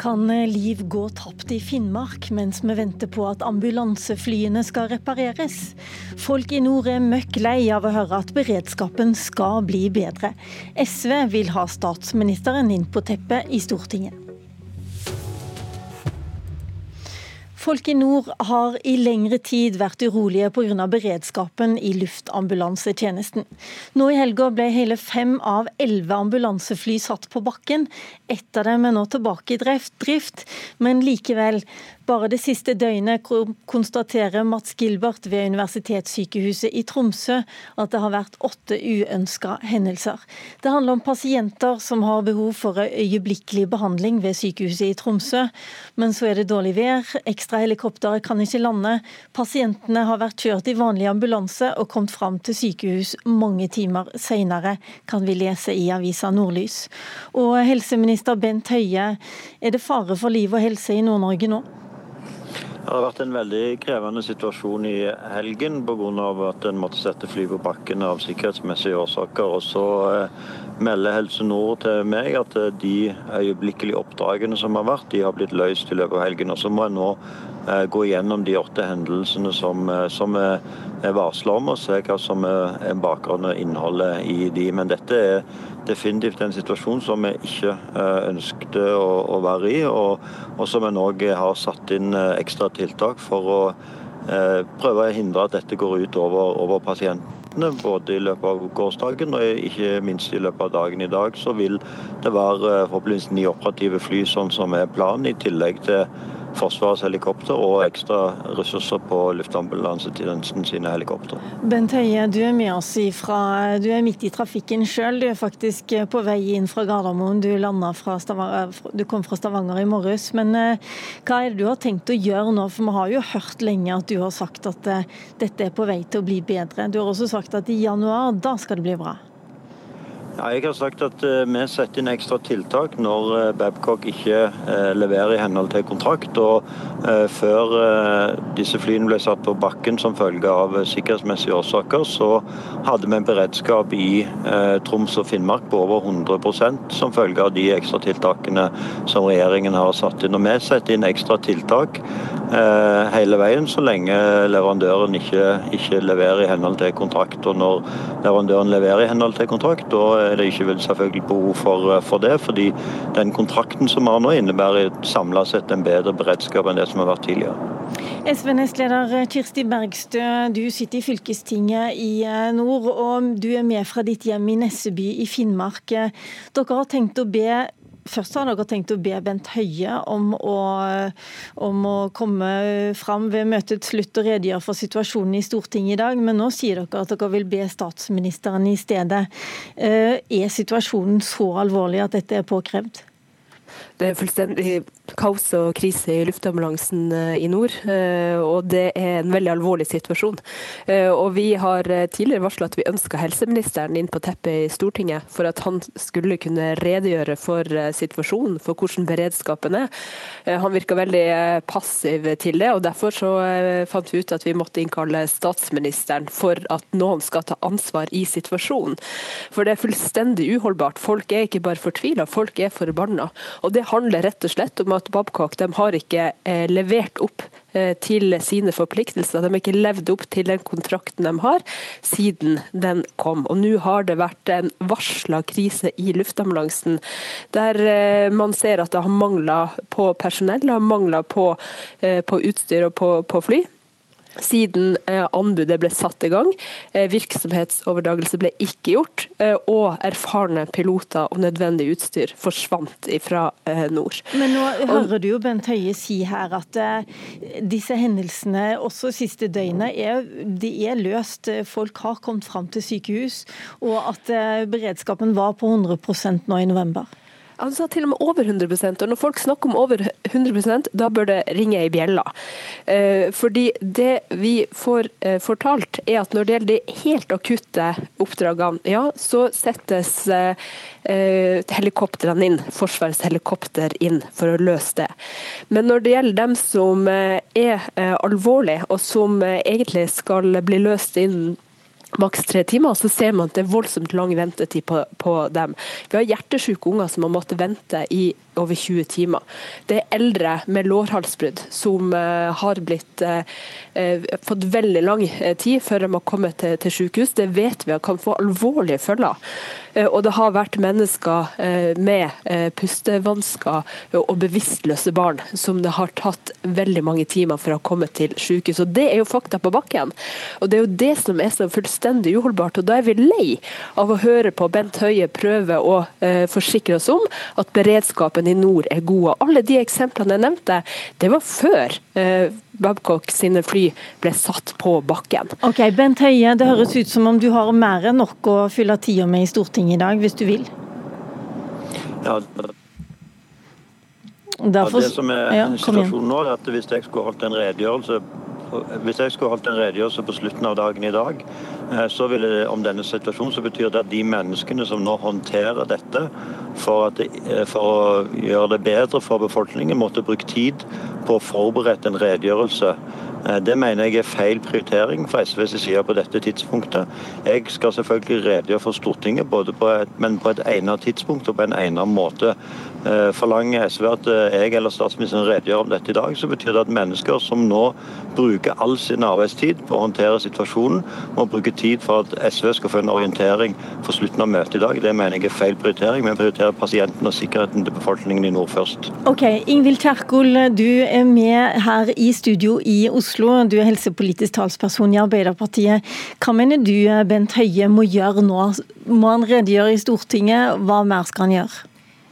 Kan liv gå tapt i Finnmark mens vi venter på at ambulanseflyene skal repareres? Folk i nord er møkk lei av å høre at beredskapen skal bli bedre. SV vil ha statsministeren inn på teppet i Stortinget. Folk i nord har i lengre tid vært urolige pga. beredskapen i luftambulansetjenesten. Nå i helga ble hele fem av elleve ambulansefly satt på bakken. Ett av dem er nå tilbake i drift, men likevel bare det siste døgnet konstaterer Mats Gilbert ved Universitetssykehuset i Tromsø at det har vært åtte uønska hendelser. Det handler om pasienter som har behov for øyeblikkelig behandling ved sykehuset i Tromsø. Men så er det dårlig vær, ekstrahelikopteret kan ikke lande. Pasientene har vært kjørt i vanlig ambulanse og kommet fram til sykehus mange timer senere, kan vi lese i avisa Nordlys. Og helseminister Bent Høie, er det fare for liv og helse i Nord-Norge nå? Det har vært en veldig krevende situasjon i helgen pga. at en måtte sette fly på bakken av sikkerhetsmessige årsaker. Og så eh, melder Helse Nord til meg at eh, de øyeblikkelige oppdragene som har vært, de har blitt løst i løpet av helgen. Og så må jeg nå eh, gå gjennom de åtte hendelsene som, som er varsla om, og se hva som er bakgrunnen og innholdet i de. Men dette er definitivt en situasjon som vi ikke eh, ønsket å, være i, og, som en òg har satt inn eh, ekstra tiltak for å eh, prøve å hindre at dette går ut over pasientene, både i løpet av gårsdagen og ikke minst i løpet av dagen i dag. Så vil det være forhåpentligvis ni operative fly, sånn som er planen, i tillegg til Forsvarets helikopter og ekstra ressurser på luftambulansetjenesten sine helikoptre. Bent Høie, du er med oss ifra, du er midt i trafikken sjøl. Du er faktisk på vei inn fra Gardermoen. Du, du kom fra Stavanger i morges. Men eh, hva er det du har tenkt å gjøre nå? For vi har jo hørt lenge at du har sagt at eh, dette er på vei til å bli bedre. Du har også sagt at i januar, da skal det bli bra. Ja, jeg har sagt at uh, vi setter inn ekstra tiltak når uh, Babcock ikke uh, leverer i henhold til kontrakt. og Før disse flyene ble satt på bakken som følge av sikkerhetsmessige årsaker, så hadde vi en beredskap i Troms og Finnmark på over 100% som følge av de ekstratiltakene som regjeringen har satt inn. Og Vi setter inn ekstra tiltak hele veien så lenge leverandøren ikke, ikke leverer i henhold til kontrakt. Og Når leverandøren leverer i henhold til kontrakt, da er det ikke vel selvfølgelig behov for, eh, for, det. Fordi den kontrakten som vi har nå, innebærer samla sett en bedre beredskap enn det som har vært tidligere. SV-nestleder Kirsti Bergstø, du sitter i fylkestinget i eh, nord, og du er med fra ditt hjem i Nesseby i Finnmark. Dere har tenkt å be Først har dere tenkt å be Bent Høie om å, om å komme fram ved møtets slutt og redegjøre for situasjonen i Stortinget i dag, men nå sier dere at dere vil be statsministeren i stedet. Eh, er situasjonen så alvorlig at dette er påkrevd? Det er fullstendig kaos og krise i luftambulansen eh, i nord, eh, og det er en veldig alvorlig situasjon. Eh, og Vi har tidligere varsla at vi ønska helseministeren inn på teppet i Stortinget for at han skulle kunne redegjøre for situasjonen, for hvordan beredskapen er. Han virka veldig passiv til det, og derfor så fant vi ut at vi måtte innkalle statsministeren for at noen skal ta ansvar i situasjonen. For det er fullstendig uholdbart. Folk er ikke bare fortvila, folk er forbanna. Og det handler rett og slett om at Babcock de har ikke eh, levert opp eh, til sine forpliktelser. De har ikke levd opp til den kontrakten de har siden den kom. Og Nå har det vært en varsla krise i luftambulansen, der eh, man ser at det har mangla på personell, har mangla på, på, utstyr og på, på fly siden eh, anbudet ble satt i gang. Eh, virksomhetsoverdragelse ble ikke gjort, eh, og erfarne piloter og nødvendig utstyr forsvant fra nord. Men nå hører du jo Bent Høie si her at disse hendelsene også siste døgnet er, de er løst. Folk har kommet fram til sykehus, og at beredskapen var på 100 nå i november. Han sa til og med over 100% og når folk snakker om over 100 da bør det ringe i bjella. Eh, fordi det vi får eh, fortalt, er at når det gjelder de helt akutte oppdragene, ja, så settes eh, helikoptrene inn, Forsvarets helikopter inn for å løse det. Men når det gjelder dem som er alvorlige, og som egentlig skal bli løst innen maks tre timer, så ser man at det er voldsomt lang ventetid på, på dem. Vi har hjertesjuke unger som har måttet vente i over 20 timer. Det er eldre med lårhalsbrudd som uh, har blitt, uh, uh, fått veldig lang tid før de har kommet til, til sykehus. Det vet vi kan få alvorlige følger. Og det har vært mennesker med pustevansker og bevisstløse barn som det har tatt veldig mange timer for å komme til sykehus. Og Det er jo fakta på bakken. Og Det er jo det som er så fullstendig uholdbart. Og Da er vi lei av å høre på Bent Høie prøve å forsikre oss om at beredskapen i nord er gode. Alle de eksemplene jeg nevnte, det var før eh, Babcock sine fly ble satt på bakken. Ok, Bent Høie, det høres ut som om du har mer enn nok å fylle tida med i Stortinget i dag, hvis du vil? Ja, Derfor, ja, det som er ja, situasjonen nå, er at hvis jeg skulle holdt en redegjørelse hvis jeg skulle holdt en redegjørelse på slutten av dagen i dag, eh, vil det, om denne situasjonen så betyr det at de menneskene som nå håndterer dette for, det, eh, for å gjøre det bedre for befolkningen, måtte bruke tid på å forberede en redegjørelse. Eh, det mener jeg er feil prioritering fra SVs side på dette tidspunktet. Jeg skal selvfølgelig redegjøre for Stortinget, på et, men på et egnet tidspunkt og på en egnet måte. Forlanger SV at jeg eller statsministeren redegjør om dette i dag, så betyr det at mennesker som nå bruker all sin arbeidstid på å håndtere situasjonen, må bruke tid for at SV skal få en orientering for slutten av møtet i dag. Det mener jeg er feil prioritering. Vi prioriterer pasienten og sikkerheten til befolkningen i nord først. Ok, Ingvild Kjerkol, du er med her i studio i Oslo. Du er helsepolitisk talsperson i Arbeiderpartiet. Hva mener du Bent Høie må gjøre nå? Må han redegjøre i Stortinget? Hva mer skal han gjøre?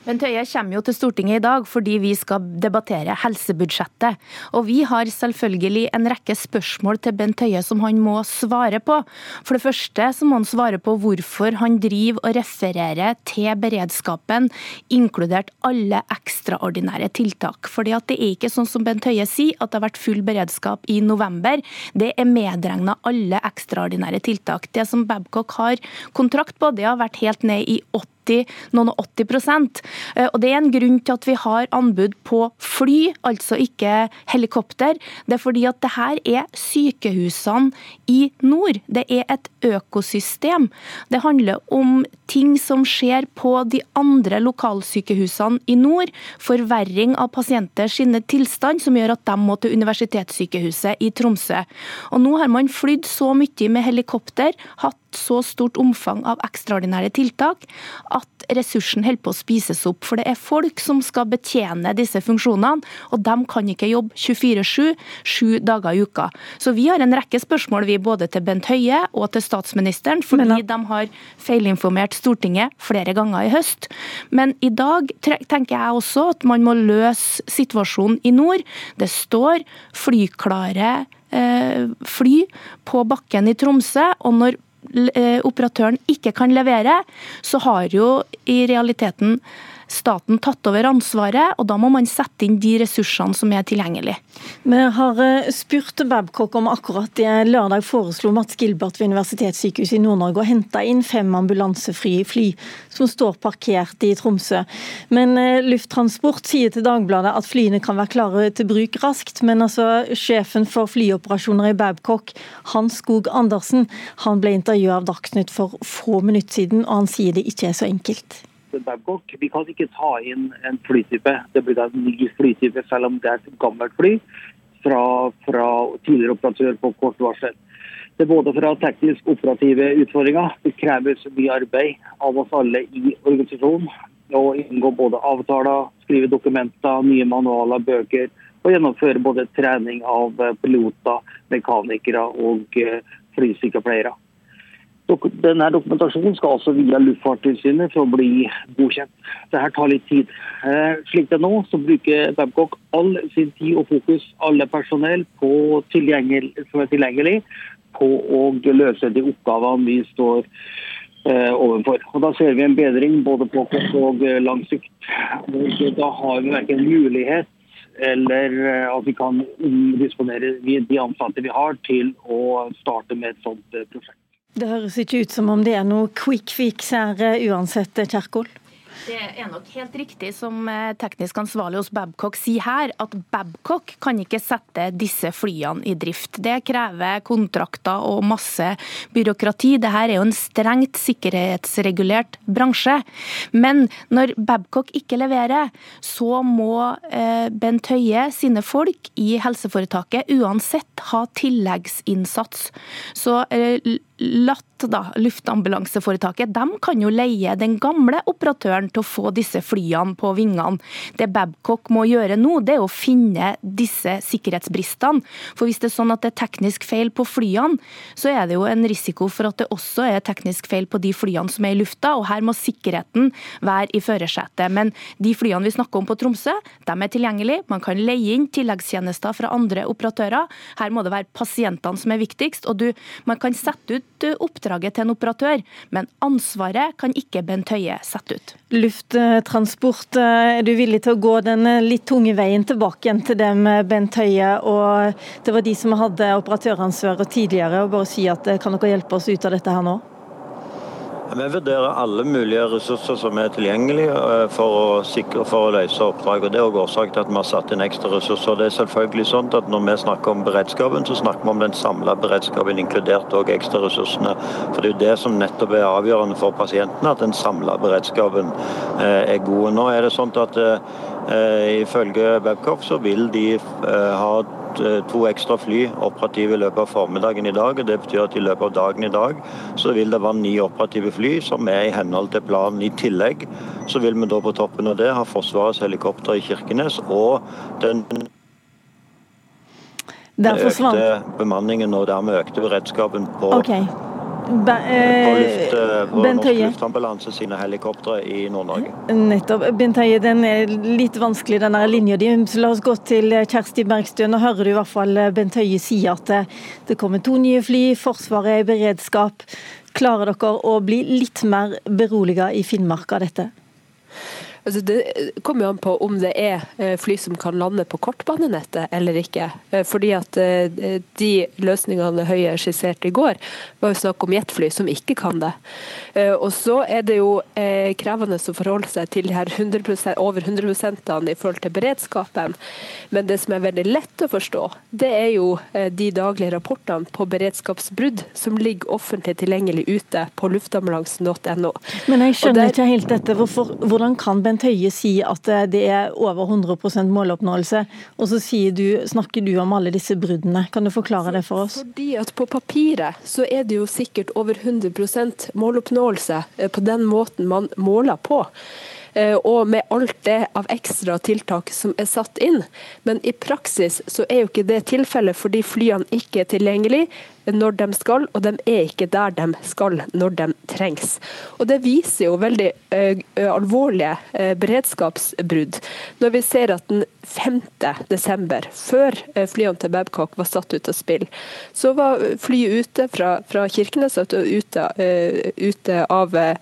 Bent Høie kommer jo til Stortinget i dag fordi vi skal debattere helsebudsjettet. Og vi har selvfølgelig en rekke spørsmål til Bent Høie som han må svare på. For det første så må han svare på hvorfor han driver og refererer til beredskapen, inkludert alle ekstraordinære tiltak. Fordi at det er ikke sånn som Bent Høie sier, at det har vært full beredskap i november. Det er medregna alle ekstraordinære tiltak. Det som Babcock har kontrakt på, det har vært helt ned i 80 90, noen og 80 eh, Og Det er en grunn til at vi har anbud på fly, altså ikke helikopter. Det er fordi at det her er sykehusene i nord. Det er et økosystem. Det handler om ting som skjer på de andre lokalsykehusene i nord. Forverring av pasienter sine tilstand, som gjør at de må til universitetssykehuset i Tromsø. Og Nå har man flydd så mye med helikopter, hatt så stort omfang av ekstraordinære tiltak at ressursen holder på å spises opp. For det er folk som skal betjene disse funksjonene, og de kan ikke jobbe 24-7, sju dager i uka. Så vi har en rekke spørsmål vi både til Bent Høie og til statsministeren, fordi Men, de har feilinformert Stortinget flere ganger i høst. Men i dag tenker jeg også at man må løse situasjonen i nord. Det står flyklare eh, fly på bakken i Tromsø. og når operatøren ikke kan levere, så har jo i realiteten staten tatt over ansvaret, og da må man sette inn de ressursene som er tilgjengelig. Vi har eh, spurt Babcock om akkurat det. Lørdag foreslo Mats Gilbert ved Universitetssykehuset i Nord-Norge å hente inn fem ambulansefrie fly som står parkert i Tromsø. Men eh, Lufttransport sier til Dagbladet at flyene kan være klare til bruk raskt. Men altså, sjefen for flyoperasjoner i Babcock, Hans Skog Andersen, han ble intervjuet av Dagsnytt for få minutter siden, og han sier det ikke er så enkelt. Babcock. Vi kan ikke ta inn en flytype. Det blir en ny flytype, selv om det er et gammelt fly fra, fra tidligere operatør på kort varsel. Det er både fra teknisk operative utfordringer. Det kreves mye arbeid av oss alle i organisasjonen. Å inngå både avtaler, skrive dokumenter, nye manualer, bøker. Og gjennomføre både trening av piloter, mekanikere og eh, flysykepleiere. Denne dokumentasjonen skal altså via Luftfartstilsynet for å bli godkjent. Dette tar litt tid. Eh, slik det er nå, så bruker Babcock all sin tid og fokus, alle personell, på som er tilgjengelig på å løse de oppgavene vi står eh, overfor. Og Da ser vi en bedring både på kort og eh, lang sikt. Da har vi verken mulighet eller at vi kan omdisponere de ansatte vi har, til å starte med et sånt prosjekt. Det høres ikke ut som om det er noe quick fix her uansett, Kjerkol? Det er nok helt riktig som eh, teknisk ansvarlig hos Babcock sier her, at Babcock kan ikke sette disse flyene i drift. Det krever kontrakter og masse byråkrati. Dette er jo en strengt sikkerhetsregulert bransje. Men når Babcock ikke leverer, så må eh, Bent Høie sine folk i helseforetaket uansett ha tilleggsinnsats. Så eh, latt da, Luftambulanseforetaket de kan jo leie den gamle operatøren til å få disse flyene på vingene. Det Babcock må gjøre nå, det er å finne disse sikkerhetsbristene. For hvis det er sånn at det er teknisk feil på flyene, så er det jo en risiko for at det også er teknisk feil på de flyene som er i lufta, og her må sikkerheten være i førersetet. Men de flyene vi snakker om på Tromsø, de er tilgjengelige. Man kan leie inn tilleggstjenester fra andre operatører. Her må det være pasientene som er viktigst. og du, Man kan sette ut oppdraget til en operatør, men ansvaret kan ikke Bent Høie sette ut. Lufttransport, er du villig til å gå den litt tunge veien tilbake igjen til dem, Bent Høie? Og det var de som hadde operatøransvaret tidligere, og bare si at kan dere hjelpe oss ut av dette her nå? Vi vurderer alle mulige ressurser som er tilgjengelige eh, for å, sikre, for å løse oppdraget. Det er også årsaken til at vi har satt inn ekstra ressurser. Det er selvfølgelig sånn at Når vi snakker om beredskapen, så snakker vi om den samla beredskapen, inkludert også ekstraressursene. For Det er jo det som nettopp er avgjørende for pasientene, at den samla beredskapen eh, er god. Nå er det sånn at uh, Ifølge Babcock så vil de ha Eh, to ekstra fly operative i løpet av formiddagen i dag. og Det betyr at i løpet av dagen i dag så vil det være ni operative fly som er i henhold til planen. I tillegg så vil vi da på toppen av det ha Forsvarets helikopter i Kirkenes og den økte bemanningen og dermed økte beredskapen på okay. Be, eh, på, luft, eh, Norsk Luftambulanse sine helikoptre i Nord-Norge. Nettopp. Bent Høie, den er litt vanskelig, den linja di. La oss gå til Kjersti Bergstø. Nå hører du i hvert fall Bent Høie si at det kommer to nye fly, Forsvaret er i beredskap. Klarer dere å bli litt mer beroliget i Finnmark av dette? Altså det kommer jo an på om det er eh, fly som kan lande på kortbanenettet eller ikke. Eh, fordi at eh, De løsningene Høie skisserte i går, var jo snakk om jetfly som ikke kan det. Og Så er det jo krevende å forholde seg til de her 100 over 100 i forhold til beredskapen. Men det som er veldig lett å forstå, det er jo de daglige rapportene på beredskapsbrudd som ligger offentlig tilgjengelig ute på luftambulansen.no. Men jeg skjønner der... ikke helt dette. Hvorfor, hvordan kan Bent Høie si at det er over 100% måloppnåelse, og så du, snakker du om alle disse bruddene. Kan du forklare det for oss? Fordi at På papiret så er det jo sikkert over 100 måloppnåelse eh, på den måten man måler på. Eh, og med alt det av ekstra tiltak som er satt inn. Men i praksis så er jo ikke det tilfellet fordi flyene ikke er tilgjengelige når de skal, og de er ikke der de skal når de trengs. Og Det viser jo veldig ø, alvorlige ø, beredskapsbrudd. Når vi ser at den 5. desember, før flyene til Babcock var satt ut av spill, så var flyet ute fra, fra Kirkenes ute, ute av Eh,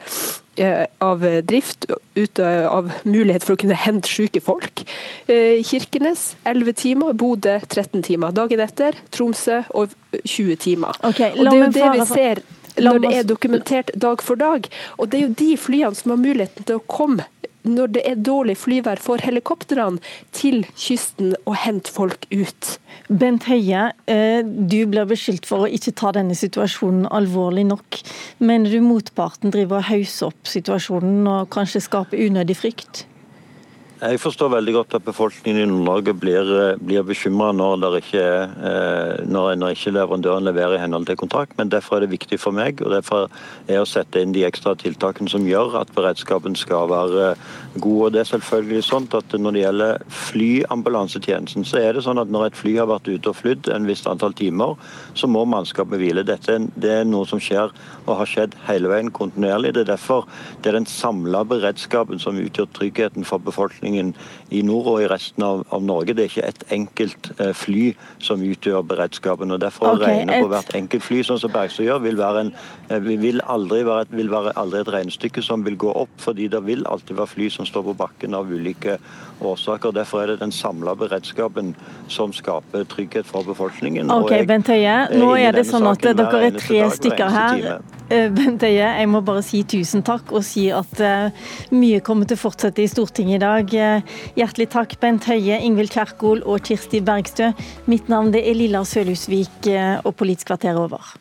av drift, ut av mulighet for å kunne hente syke folk. Eh, Kirkenes 11 timer, Bodø 13 timer. Dagen etter Tromsø og 20 timer. Okay, og Det er jo det vi ser når det er dokumentert dag for dag. Og det er jo de flyene som har muligheten til å komme når det er dårlig flyvær for helikoptrene til kysten og hente folk ut. Bent Høie, eh, du blir beskyldt for å ikke ta denne situasjonen alvorlig nok. Mener du motparten driver og hausser opp situasjonen og kanskje skaper unødig frykt? Jeg forstår veldig godt at befolkningen i Nord-Norge blir, eh, blir bekymra når, eh, når, ikke leverandøren leverer i henhold til kontrakt. Men derfor er det viktig for meg og derfor er å sette inn de ekstra tiltakene som gjør at beredskapen skal være god. Og det er selvfølgelig sånn at Når det gjelder flyambulansetjenesten, så er det sånn at når et fly har vært ute og flydd en visst antall timer, så må mannskapet hvile. Dette det er noe som skjer og har skjedd hele veien kontinuerlig. Det er derfor det er den samla beredskapen som utgjør tryggheten for befolkningen befolkningen i nord og i resten av, av Norge. Det er ikke et enkelt eh, fly som utgjør beredskapen. og Derfor okay, å regne på hvert enkelt fly, sånn som Bergstø gjør, vil, være en, eh, vil, aldri være, vil være aldri et regnestykke som vil gå opp. fordi det vil alltid være fly som står på bakken av ulike årsaker. Derfor er det den samla beredskapen som skaper trygghet for befolkningen. Ok, Bent Høie, nå er det sånn at dere er tre stykker her. Eh, Bent Høie, jeg må bare si tusen takk og si at mye kommer til å fortsette i Stortinget i dag. Hjertelig takk, Bent Høie, Ingvild Kjerkol og Kirsti Bergstø. Mitt navn er Lilla Sølhusvik, og Politisk kvarter over.